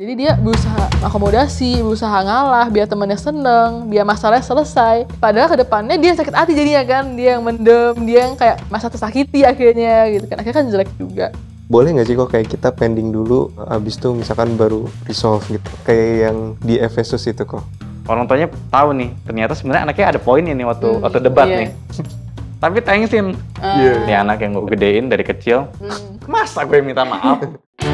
Jadi dia berusaha akomodasi, berusaha ngalah biar temennya seneng, biar masalahnya selesai. Padahal ke depannya dia sakit hati jadinya kan, dia yang mendem, dia yang kayak masa tersakiti akhirnya gitu kan. Akhirnya kan jelek juga. Boleh nggak sih kok kayak kita pending dulu, abis itu misalkan baru resolve gitu. Kayak yang di Efesus itu kok. Orang tuanya tahu nih, ternyata sebenarnya anaknya ada poinnya nih waktu Hmm, waktu debat iya. nih. Tapi thanksin, Ah, nih anak yang gue gedein dari kecil, hmm. masa gue minta maaf?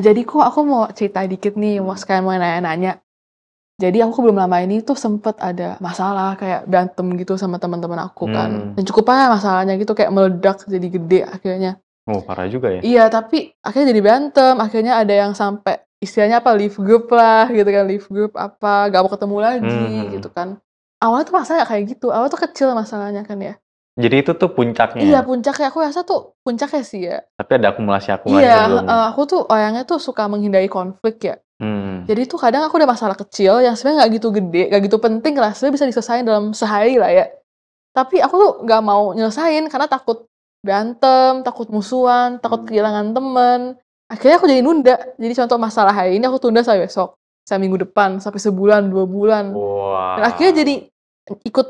jadi kok aku mau cerita dikit nih, mau sekalian mau nanya-nanya. Jadi aku belum lama ini tuh sempet ada masalah kayak berantem gitu sama teman-teman aku kan. Hmm. Dan cukup parah masalahnya gitu kayak meledak jadi gede akhirnya. Oh parah juga ya. Iya, tapi akhirnya jadi berantem. Akhirnya ada yang sampai istilahnya apa leave group lah gitu kan, leave group apa, gak mau ketemu lagi Hmm. gitu kan. Awalnya tuh masalahnya kayak gitu. Awalnya tuh kecil masalahnya kan ya. Jadi itu tuh puncaknya. Iya, puncaknya aku rasa tuh puncaknya sih ya. Tapi ada akumulasi-akumulasi Iya, sebelumnya. eh, aku tuh orangnya tuh suka menghindari konflik ya. Hmm. Jadi tuh kadang aku ada masalah kecil yang sebenarnya nggak gitu gede, nggak gitu penting lah, sebenarnya bisa diselesaikan dalam sehari lah ya. Tapi aku tuh nggak mau nyelesain karena takut berantem, takut musuhan, takut kehilangan temen. Akhirnya aku jadi nunda. Jadi contoh masalah hari ini aku tunda sampai besok, sampai minggu depan, sampai sebulan, dua bulan. Wah. Dan akhirnya jadi ikut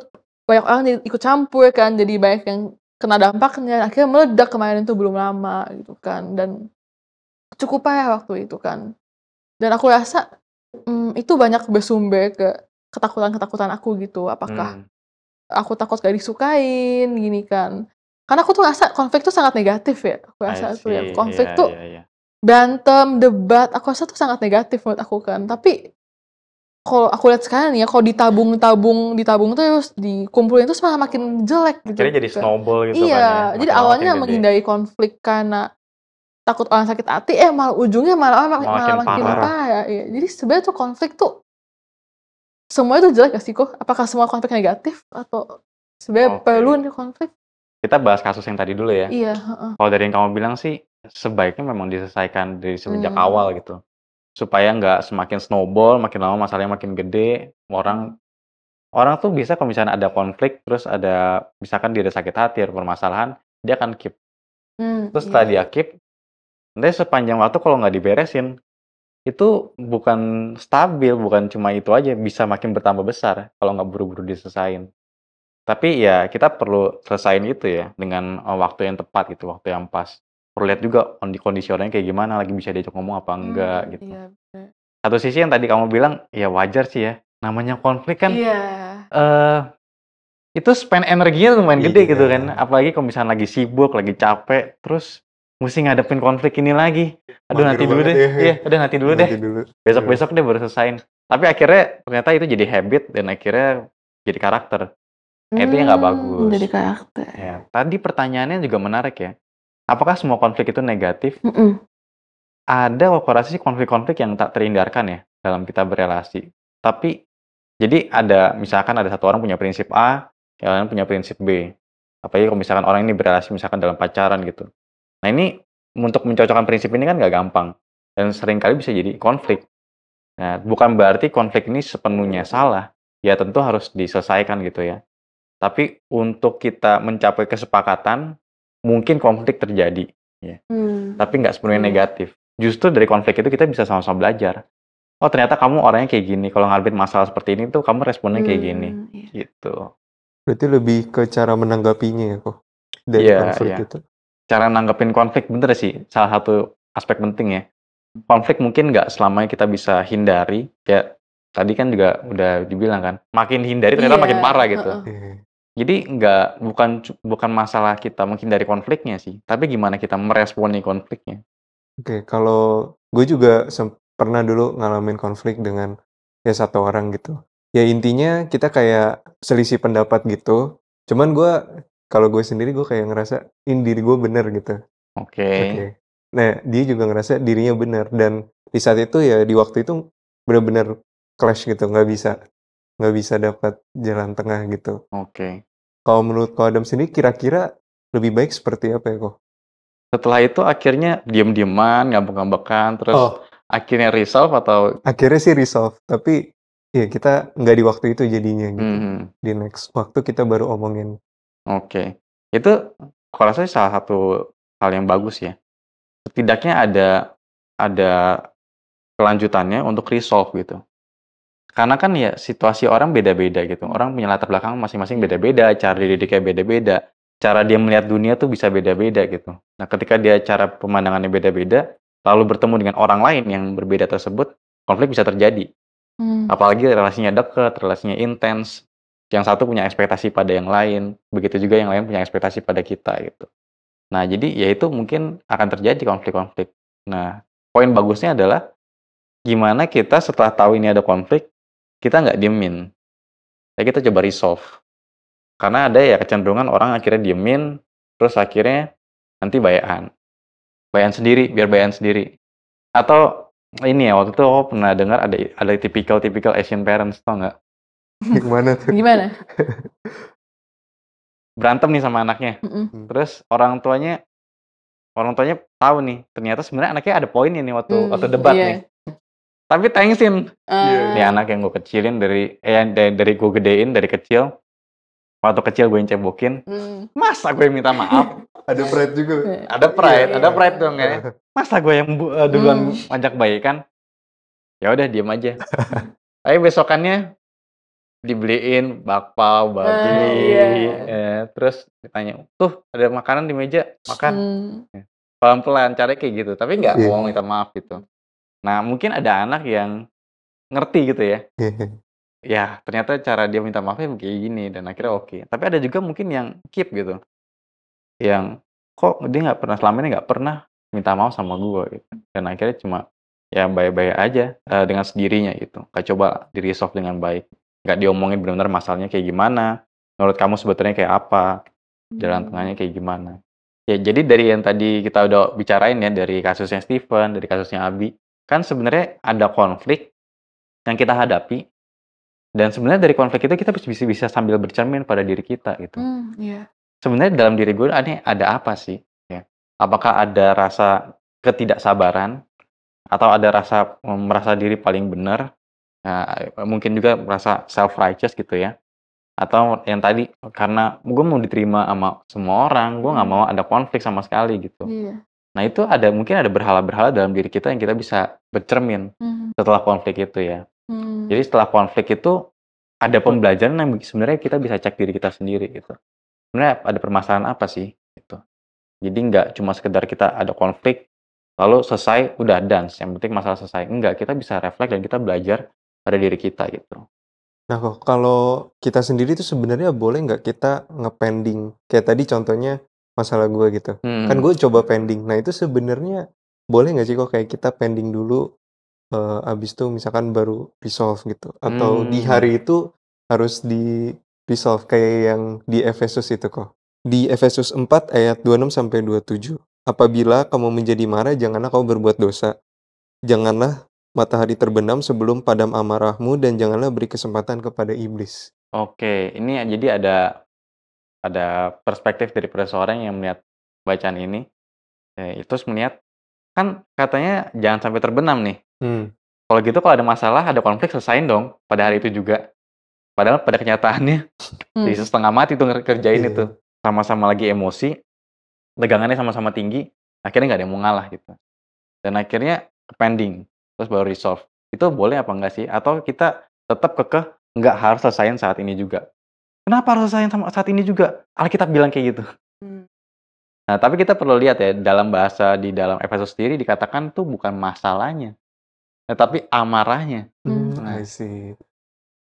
banyak orang ikut campur kan, jadi banyak yang kena dampaknya. Akhirnya meledak kemarin tuh belum lama gitu kan, dan cukup parah waktu itu kan. Dan aku rasa mm, itu banyak bersumber ke ketakutan-ketakutan aku gitu. Apakah Hmm. aku takut gak disukain gini kan? Karena aku tuh rasa konflik tuh sangat negatif ya. Aku rasa I tuh ya konflik Iya, tuh iya, iya. berantem, debat, aku rasa tuh sangat negatif menurut aku kan. Tapi kalau aku lihat sekarang nih ya, kalau ditabung-tabung, ditabung terus, dikumpulin terus malah makin jelek gitu. Jadi kan. snowball gitu kan ya. Iya, jadi awalnya menghindari konflik karena takut orang sakit hati, eh malah ujungnya malah orang Makin malah makin parah. parah. Iya. Jadi sebenarnya tuh konflik tuh semuanya tuh jelek gak sih kok? Apakah semua konflik negatif atau sebenarnya Oke. perlu nih konflik? Kita bahas kasus yang tadi dulu ya. Iya, heeh. Kalau dari yang kamu bilang sih, sebaiknya memang diselesaikan dari semenjak Hmm. awal gitu. Supaya nggak semakin snowball, makin lama masalahnya makin gede, orang orang tuh bisa kalau misalnya ada konflik, terus ada misalkan dia ada sakit hati, ada permasalahan, dia akan keep. Hmm, Terus iya. setelah dia keep, nanti sepanjang waktu kalau nggak diberesin, itu bukan stabil, bukan cuma itu aja, bisa makin bertambah besar kalau nggak buru-buru diselesain. Tapi ya kita perlu selesain itu ya dengan eh, waktu yang tepat gitu, waktu yang pas. Perlu lihat juga kondi- kondisi orangnya kayak gimana, lagi bisa diajak ngomong apa enggak Hmm, gitu. Iya, bener. Satu sisi yang tadi kamu bilang, ya wajar sih ya. Namanya konflik kan Iya. eh itu spend energinya lumayan gede gitu Iya. kan. Apalagi kalau misalnya lagi sibuk, lagi capek, terus mesti ngadepin konflik ini lagi. Aduh Mager nanti dulu deh. ya. Iya, udah nanti dulu deh. Nanti dulu. Besok-besok deh baru selesain. Tapi akhirnya ternyata itu jadi habit dan akhirnya jadi karakter. Nah, itu yang nggak Hmm, bagus. Jadi karakter. Ya, tadi pertanyaannya juga menarik ya. Apakah semua konflik itu negatif? Mm-mm. Ada aku rasa sih konflik-konflik yang tak terhindarkan ya dalam kita berelasi. Tapi jadi ada misalkan ada satu orang punya prinsip A, yang lain punya prinsip B. Apalagi kalau misalkan orang ini berelasi misalkan dalam pacaran gitu. Nah ini untuk mencocokkan prinsip ini kan nggak gampang dan sering kali bisa jadi konflik. Nah bukan berarti konflik ini sepenuhnya salah. Ya tentu harus diselesaikan gitu ya. Tapi untuk kita mencapai kesepakatan, mungkin konflik terjadi. Hmm. Tapi nggak sepenuhnya Iya. negatif. Justru dari konflik itu kita bisa sama-sama belajar. Oh ternyata kamu orangnya kayak gini. Kalau ngadepin masalah seperti ini tuh kamu responnya kayak gini. Hmm, iya. Gitu. Berarti lebih ke cara menanggapinya ya kok dari Iya, konflik iya. itu. Cara nanggepin konflik bener sih. Salah satu aspek penting ya. Konflik mungkin nggak selamanya kita bisa hindari. Kayak tadi kan juga udah dibilang kan. Makin hindari ternyata Iya, makin parah gitu. heeh. Iya. Jadi nggak bukan bukan masalah kita menghindari konfliknya sih, tapi gimana kita meresponi konfliknya. Oke, kalau gue juga pernah dulu ngalamin konflik dengan ya satu orang gitu. Ya intinya kita kayak selisih pendapat gitu. Cuman gue kalau gue sendiri gue kayak ngerasa ini diri gue bener gitu. Oke. Oke. Nah dia juga ngerasa dirinya bener dan di saat itu ya di waktu itu bener-bener clash gitu nggak bisa nggak bisa dapat jalan tengah gitu. Oke. Kalau menurut kau Adam sendiri kira-kira lebih baik seperti apa ya kok? Setelah itu akhirnya diem-dieman, ngambek-ngambekan, terus Oh, akhirnya resolve atau akhirnya sih resolve, tapi ya kita nggak di waktu itu jadinya gitu. Mhm. Di next waktu kita baru omongin. Oke. Itu aku rasa salah satu hal yang bagus ya. Setidaknya ada ada kelanjutannya untuk resolve gitu. Karena kan ya situasi orang beda-beda gitu. Orang punya latar belakang masing-masing beda-beda, cara dididiknya beda-beda, cara dia melihat dunia tuh bisa beda-beda gitu. Nah, ketika dia cara pemandangannya beda-beda, lalu bertemu dengan orang lain yang berbeda tersebut, konflik bisa terjadi. Hmm. Apalagi relasinya dekat, relasinya intens. Yang satu punya ekspektasi pada yang lain, begitu juga yang lain punya ekspektasi pada kita gitu. Nah, jadi ya itu mungkin akan terjadi konflik-konflik. Nah, poin bagusnya adalah gimana kita setelah tahu ini ada konflik, kita nggak diemin. Ya kita coba resolve. Karena ada ya kecenderungan orang akhirnya diemin, terus akhirnya nanti bayaan. Bayaan sendiri, biar bayaan sendiri. Atau ini ya, waktu itu aku pernah dengar ada ada typical-typical Asian parents, tau nggak? Gimana tuh? Gimana? Berantem nih sama anaknya. Mhm. Terus orang tuanya orang tuanya tahu nih, ternyata sebenarnya anaknya ada poinnya nih waktu Hmm, waktu debat iya. nih. Tapi thanksin, Ah. Ini anak yang gue kecilin dari eh dari, dari gue gedein dari kecil. Waktu kecil gue yang cebokin. Hmm. Masa gue yang minta maaf? Ada pride juga. ada pride, Iya, ada iya. pride dong ya. Masa gue yang bu- eh, duluan Hmm. ajak baikan? Ya udah diem aja. Tapi besokannya dibeliin bakpao, babi, Ah, iya. eh, terus ditanya, tuh ada makanan di meja, makan Hmm. pelan-pelan, caranya kayak gitu. Tapi nggak Iya. mau minta maaf gitu. Nah mungkin ada anak yang ngerti gitu ya. Ya ternyata cara dia minta maafnya kayak gini dan akhirnya oke. Tapi ada juga mungkin yang keep gitu. Yang kok dia nggak pernah selama ini nggak pernah minta maaf sama gue gitu. Dan akhirnya cuma ya baik-baik aja eh, dengan sendirinya gitu. Gak coba di resolve dengan baik. Nggak diomongin benar-benar masalahnya kayak gimana menurut kamu sebetulnya kayak apa jalan tengahnya kayak gimana. Ya jadi dari yang tadi kita udah bicarain ya dari kasusnya Steven dari kasusnya Abi kan sebenarnya ada konflik yang kita hadapi. Dan sebenarnya dari konflik itu kita bisa bisa sambil bercermin pada diri kita gitu. Hmm, iya. sebenarnya dalam diri gue aneh ada apa sih? Ya apakah ada rasa ketidaksabaran? Atau ada rasa mm, merasa diri paling benar? Nah, mungkin juga merasa self righteous gitu ya. Atau yang tadi karena gue mau diterima sama semua orang gue nggak mau ada konflik sama sekali gitu. Iya. Nah itu ada mungkin ada berhala-berhala dalam diri kita yang kita bisa bercermin Hmm. setelah konflik itu ya Hmm. jadi setelah konflik itu ada pembelajaran yang sebenarnya kita bisa cek diri kita sendiri gitu. Sebenarnya ada permasalahan apa sih gitu. Jadi nggak cuma sekedar kita ada konflik lalu selesai udah dance yang penting masalah selesai. Enggak, kita bisa refleks dan kita belajar pada diri kita gitu. Nah, kok kalau kita sendiri tuh sebenarnya boleh nggak kita nge-pending? Kayak tadi contohnya masalah gue gitu. Hmm. Kan gue coba pending. Nah, itu sebenarnya boleh nggak sih kok kayak kita pending dulu eh, abis itu misalkan baru resolve gitu. Atau di Hmm. hari itu harus di resolve kayak yang di Efesus itu kok. Di Efesus 4 ayat 26 sampai 27. Apabila kamu menjadi marah, janganlah kamu berbuat dosa. Janganlah matahari terbenam sebelum padam amarahmu dan janganlah beri kesempatan kepada iblis. Oke, ini jadi ada ada perspektif dari seorang yang melihat bacaan ini. Eh, terus melihat kan katanya jangan sampai terbenam nih. Hmm. Kalau gitu kalau ada masalah, ada konflik selesain dong pada hari itu juga. Padahal pada kenyataannya Hmm. di setengah mati tuh ngerjain Iya. itu. Sama-sama lagi emosi, tegangannya sama-sama tinggi, akhirnya nggak ada yang mau ngalah gitu. Dan akhirnya pending, terus baru resolve. Itu boleh apa enggak sih? Atau kita tetap kekeh nggak harus selesaiin saat ini juga. Kenapa harus sama saat ini juga? Alkitab bilang kayak gitu. Hmm. Nah, tapi kita perlu lihat ya, dalam bahasa di dalam Efesus sendiri dikatakan tuh bukan masalahnya, tetapi amarahnya. Hmm. Hmm, I see.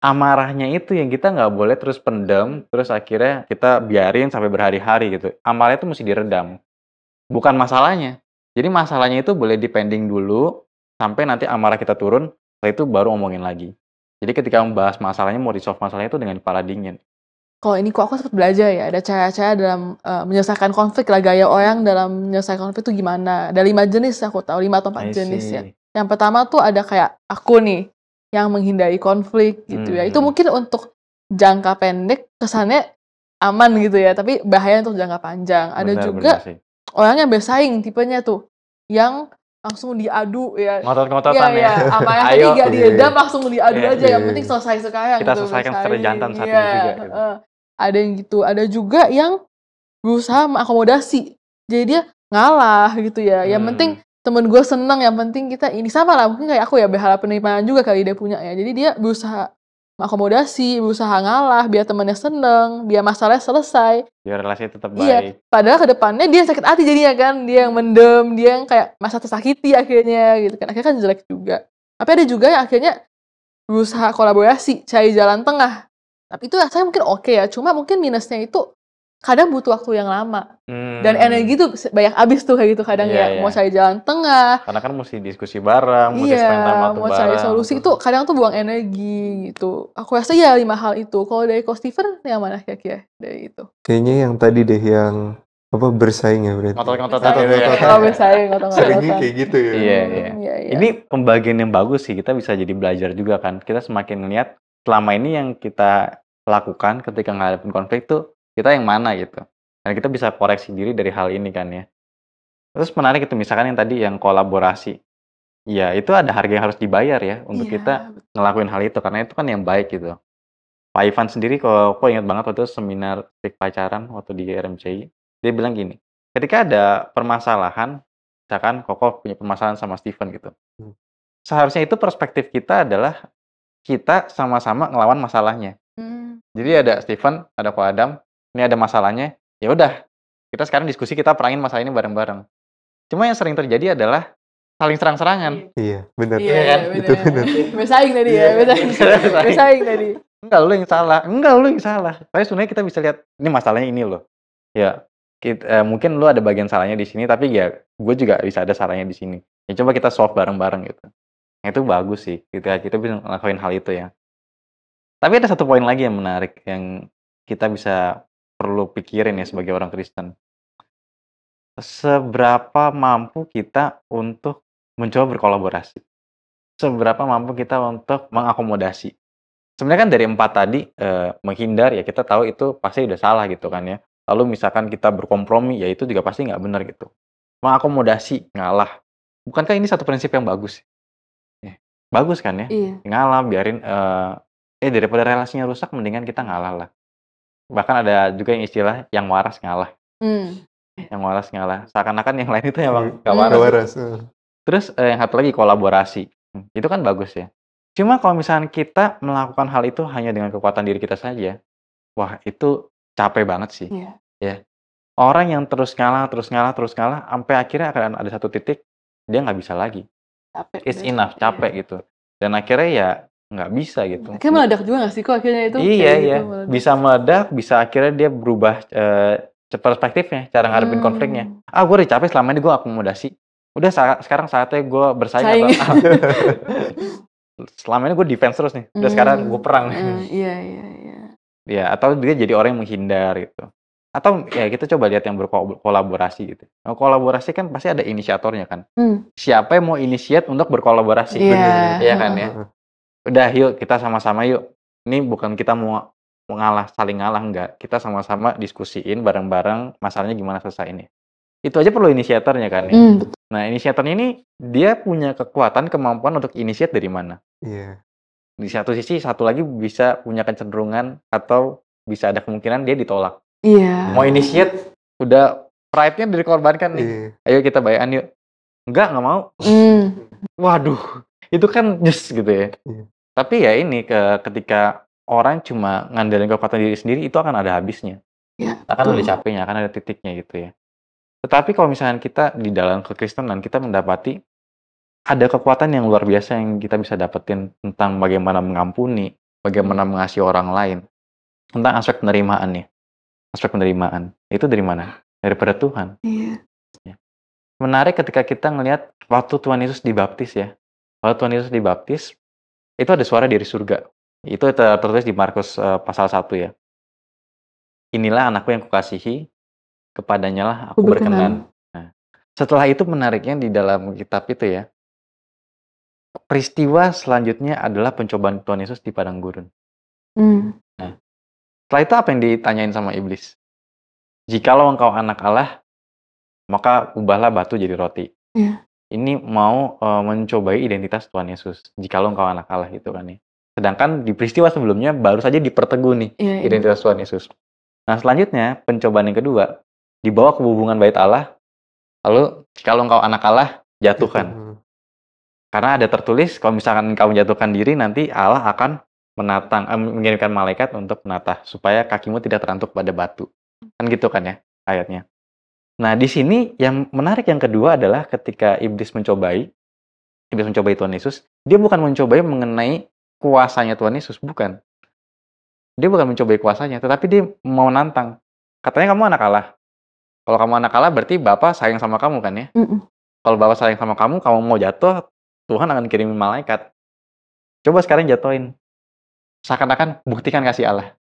Amarahnya itu yang kita nggak boleh terus pendem, terus akhirnya kita biarin sampai berhari-hari gitu. Amarahnya itu mesti diredam. Bukan masalahnya. Jadi masalahnya itu boleh dipending dulu, sampai nanti amarah kita turun, setelah itu baru omongin lagi. Jadi ketika membahas masalahnya, mau resolve masalahnya itu dengan kepala dingin. Kalau ini kok aku sempat belajar ya, ada cara-cara dalam eh, menyelesaikan konflik lah, gaya orang dalam menyelesaikan konflik itu gimana. Ada lima jenis aku tahu, lima atau empat jenis ya. Yang pertama tuh ada kayak aku nih, yang menghindari konflik gitu ya. Itu Hmm. mungkin untuk jangka pendek kesannya aman gitu ya, tapi bahaya untuk jangka panjang. Ada Benar, juga benar sih. orangnya bersaing tipenya tuh, yang langsung diadu ya. Ngotot-ngototan Iya, ya. iya, sama yang tadi Ayo. Iya, diedam langsung diadu Iya, aja, yang iya, penting iya. selesai sekarang Kita gitu, selesaikan secara jantan saat ini Iya, juga, gitu. Ada yang gitu, ada juga yang berusaha mengakomodasi. Jadi dia ngalah gitu ya, yang Hmm. penting temen gue seneng, yang penting kita ini sama lah mungkin kayak aku ya berharap penerimaan juga kali dia punya ya. Jadi dia berusaha mengakomodasi, berusaha ngalah biar temennya seneng, biar masalahnya selesai. Biar relasi tetap Iya, baik. padahal ke depannya dia sakit hati jadinya kan, dia yang mendem, dia yang kayak masa tersakiti akhirnya gitu kan. Akhirnya kan jelek juga. Tapi ada juga yang akhirnya berusaha kolaborasi, cari jalan tengah. Tapi itu rasanya mungkin oke ya, cuma mungkin minusnya itu kadang butuh waktu yang lama. Dan Hmm. energi tuh banyak habis tuh kayak gitu kadang Iya, ya. iya. Mau cari jalan tengah, Karena kan mesti diskusi bareng, mesti spend time iya, mau cari bareng. solusi itu kadang tuh buang energi gitu. Aku rasa ya lima hal itu. Kalau dari Ko Steven yang mana kira-kira dari itu? Kayaknya yang tadi deh yang apa bersaing ya berarti. Itu ya. Kalau bersaing. Seringnya kayak gitu ya. Iya, iya. Iya, iya. Ini pembagian yang bagus sih. Kita bisa jadi belajar juga kan. Kita semakin ngeliat selama ini yang kita lakukan ketika ngadepin konflik tuh kita yang mana gitu. Dan kita bisa koreksi diri dari hal ini kan ya. Terus menarik itu misalkan yang tadi yang kolaborasi. Ya itu ada harga yang harus dibayar ya untuk Iya, kita ngelakuin hal itu karena itu kan yang baik gitu. Pak Ivan sendiri kok kok ingat banget waktu itu seminar trik pacaran waktu di RMCI dia bilang gini ketika ada permasalahan misalkan Koko punya permasalahan sama Steven gitu Hmm. seharusnya itu perspektif kita adalah kita sama-sama ngelawan masalahnya Hmm. jadi ada Steven ada Ko Adam ini ada masalahnya ya udah kita sekarang diskusi kita perangin masalah ini bareng-bareng cuma yang sering terjadi adalah saling serang-serangan Iya, benar. Iya, kan? iya, Itu bener. benar. Bersaing tadi ya, Iya. bersaing. Bersaing. Tadi. enggak lu yang salah enggak lu yang salah tapi sebenarnya kita bisa lihat ini masalahnya ini loh ya kit- eh, mungkin lu ada bagian salahnya di sini tapi ya gue juga bisa ada salahnya di sini ya coba kita solve bareng-bareng gitu Nah, itu bagus sih kita kita bisa ngelakuin hal itu ya tapi ada satu poin lagi yang menarik yang kita bisa perlu pikirin ya sebagai orang Kristen. Seberapa mampu kita untuk mencoba berkolaborasi? Seberapa mampu kita untuk mengakomodasi? Sebenarnya kan dari empat tadi eh, menghindar ya kita tahu itu pasti udah salah gitu kan ya. Lalu misalkan kita berkompromi ya itu juga pasti nggak benar gitu. Mengakomodasi ngalah. Bukankah ini satu prinsip yang bagus? Ya, bagus kan ya? Iya. ngalah biarin eh, eh daripada relasinya rusak mendingan kita ngalah lah bahkan ada juga yang istilah yang waras ngalah Hmm. yang waras ngalah seakan-akan yang lain itu emang gak Hmm. waras waras. eh. Terus eh, yang satu lagi kolaborasi. Hmm, Itu kan bagus ya. Cuma kalau misalnya kita melakukan hal itu hanya dengan kekuatan diri kita saja, wah itu capek banget sih. Iya. Ya. Orang yang terus ngalah, terus ngalah, terus ngalah, sampai akhirnya akan ada satu titik dia nggak bisa lagi. Capek. It's enough, capek gitu. Dan akhirnya ya nggak bisa gitu. Akhirnya meledak juga gak sih kok akhirnya itu? Iya iya, gitu, meledak. bisa meledak, bisa akhirnya dia berubah eh, perspektifnya, cara ngadepin Hmm. konfliknya. Ah gue udah capek selama ini gue akomodasi. Udah sa- sekarang saatnya gue bersaing Saing. atau selama ini gue defense terus nih. Udah Hmm. sekarang gue perang. Hmm, iya iya iya. Ya atau dia jadi orang yang menghindar gitu. Atau ya kita coba lihat yang berkolaborasi gitu. Nah, kolaborasi kan pasti ada inisiatornya kan. Hmm. Siapa yang mau inisiat untuk berkolaborasi? Iya. Iya kan ya. Udah yuk kita sama-sama yuk. Ini bukan kita mau mau ngalah saling ngalah enggak. Kita sama-sama diskusiin bareng-bareng masalahnya gimana selesainya. Itu aja perlu inisiatornya kan betul. Nah, inisiatornya ini dia punya kekuatan kemampuan untuk inisiat dari mana? Iya. Di satu sisi satu lagi bisa punya kecenderungan atau bisa ada kemungkinan dia ditolak. Iya. Mau inisiat udah pride-nya dikorbankan nih. Iya. Ayo kita bayan yuk. Enggak, nggak mau. Hmm. Waduh, itu kan nyes gitu ya. Iya. Tapi ya ini ke ketika orang cuma ngandelin kekuatan diri sendiri itu akan ada habisnya. Iya, Akan ada betul. capeknya, akan ada titiknya gitu ya. Tetapi kalau misalnya kita di dalam kekristenan kita mendapati ada kekuatan yang luar biasa yang kita bisa dapetin tentang bagaimana mengampuni, bagaimana mengasihi orang lain, tentang aspek penerimaan nih. Aspek penerimaan. Itu dari mana? Daripada Tuhan Iya. menarik ketika kita ngelihat waktu Tuhan Yesus dibaptis ya. Waktu Tuhan Yesus dibaptis, itu ada suara dari surga. Itu ter- tertulis di Markus eh, pasal 1 ya. Inilah anakku yang kukasihi, kepadanya lah aku Aku berkenan. berkenan. Nah, setelah itu menariknya di dalam kitab itu ya, peristiwa selanjutnya adalah pencobaan Tuhan Yesus di padang gurun. Hmm. Setelah itu apa yang ditanyain sama iblis? Jikalau engkau anak Allah, maka ubahlah batu jadi roti. Iya. Ini mau, eee, mencobai identitas Tuhan Yesus, "Jikalau engkau anak Allah," gitu kan ya. Sedangkan di peristiwa sebelumnya baru saja diperteguh nih Iya iya. identitas Tuhan Yesus. Nah selanjutnya pencobaan yang kedua, dibawa ke hubungan bait Allah, lalu, "Jikalau engkau anak Allah, jatuhkan." Mhm. Karena ada tertulis kalau misalkan engkau menjatuhkan diri nanti Allah akan menatang eee, mengirimkan malaikat untuk menatah supaya kakimu tidak terantuk pada batu. Kan gitu kan ya ayatnya. Nah di sini yang menarik yang kedua adalah ketika iblis mencobai iblis mencobai Tuhan Yesus, dia bukan mencobai mengenai kuasanya Tuhan Yesus, bukan. Dia bukan mencobai kuasanya, tetapi dia mau nantang. Katanya kamu anak Allah. Kalau kamu anak Allah berarti Bapa sayang sama kamu kan ya? Mhm. Kalau Bapa sayang sama kamu, kamu mau jatuh, Tuhan akan kirimin malaikat. Coba sekarang jatuhin. Seakan-akan buktikan kasih Allah.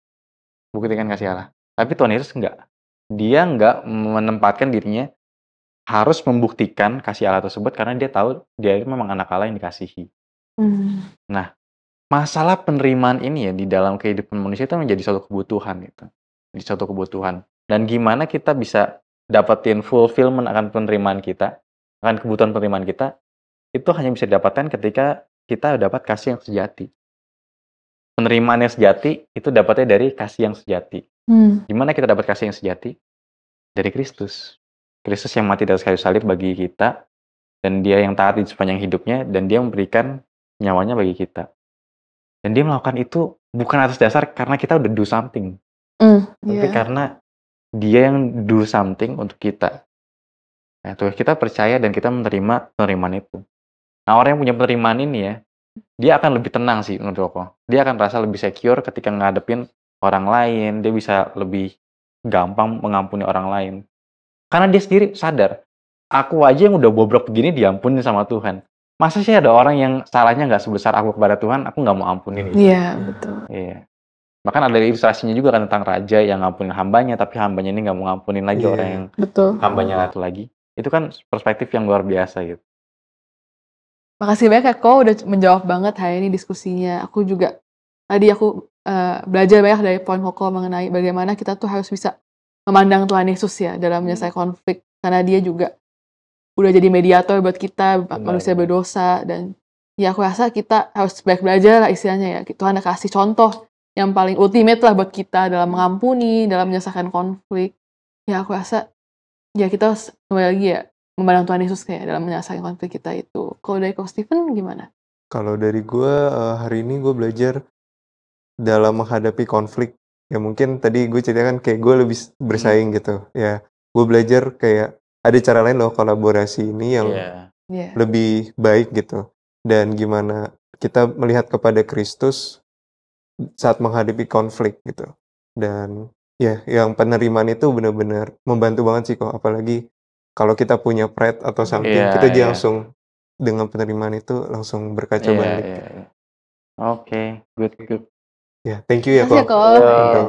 Buktikan kasih Allah. Tapi Tuhan Yesus enggak. Dia enggak menempatkan dirinya harus membuktikan kasih Allah tersebut karena dia tahu dia itu memang anak Allah yang dikasihi. Mmm. Nah, masalah penerimaan ini ya di dalam kehidupan manusia itu menjadi suatu kebutuhan gitu. Jadi suatu kebutuhan. Dan gimana kita bisa dapetin fulfillment akan penerimaan kita, akan kebutuhan penerimaan kita, itu hanya bisa didapatkan ketika kita dapat kasih yang sejati. Penerimaan yang sejati itu dapatnya dari kasih yang sejati. Mmm. Gimana kita dapat kasih yang sejati? Dari Kristus. Kristus yang mati atas kayu salib bagi kita, dan dia yang taat di sepanjang hidupnya, dan dia memberikan nyawanya bagi kita. Dan dia melakukan itu bukan atas dasar karena kita udah do something. Mmm, Tapi iya. karena dia yang do something untuk kita. Nah itu, kita percaya dan kita menerima penerimaan itu. Nah orang yang punya penerimaan ini ya, dia akan lebih tenang sih menurut aku. Dia akan merasa lebih secure ketika ngadepin orang lain, dia bisa lebih gampang mengampuni orang lain. Karena dia sendiri sadar, aku aja yang udah bobrok begini diampuni sama Tuhan. Masa sih ada orang yang salahnya nggak sebesar aku kepada Tuhan, aku nggak mau ampunin gitu. Iya, betul. Iya. Bahkan ada ilustrasinya juga kan tentang raja yang ngampunin hambanya, tapi hambanya ini nggak mau ngampunin lagi Iya. orang yang Betul. hambanya satu lagi. Itu kan perspektif yang luar biasa gitu. Makasih banyak ya Ko, udah menjawab banget hari ini diskusinya. Aku juga tadi aku, eee, belajar banyak dari poin Koko mengenai bagaimana kita tuh harus bisa memandang Tuhan Yesus ya dalam menyelesaikan konflik. Karena dia juga udah jadi mediator buat kita, Benar, manusia berdosa dan ya aku rasa kita harus banyak belajar lah istilahnya ya. Tuhan udah kasih contoh yang paling ultimate lah buat kita dalam mengampuni, dalam menyelesaikan konflik. Ya aku rasa ya kita harus kembali lagi ya memandang Tuhan Yesus kayak dalam menyelesaikan konflik kita itu. Kalau dari Ko Stephen gimana? Kalau dari gue, eee, hari ini gue belajar dalam menghadapi konflik, ya mungkin tadi gue ceritakan kayak gue lebih s Hmm. bersaing gitu, ya. Gue belajar kayak ada cara lain loh kolaborasi ini yang Iya. Iya. lebih baik gitu. Dan gimana kita melihat kepada Kristus saat menghadapi konflik gitu. Dan ya yang penerimaan itu benar-benar membantu banget sih kok, apalagi kalau kita punya pride atau something, Iya kita iya. langsung dengan penerimaan itu langsung berkaca Iya balik. iya iya. Oke, good good. Ya, thank you ya Makasih ya Ko Ko. Yo. untuk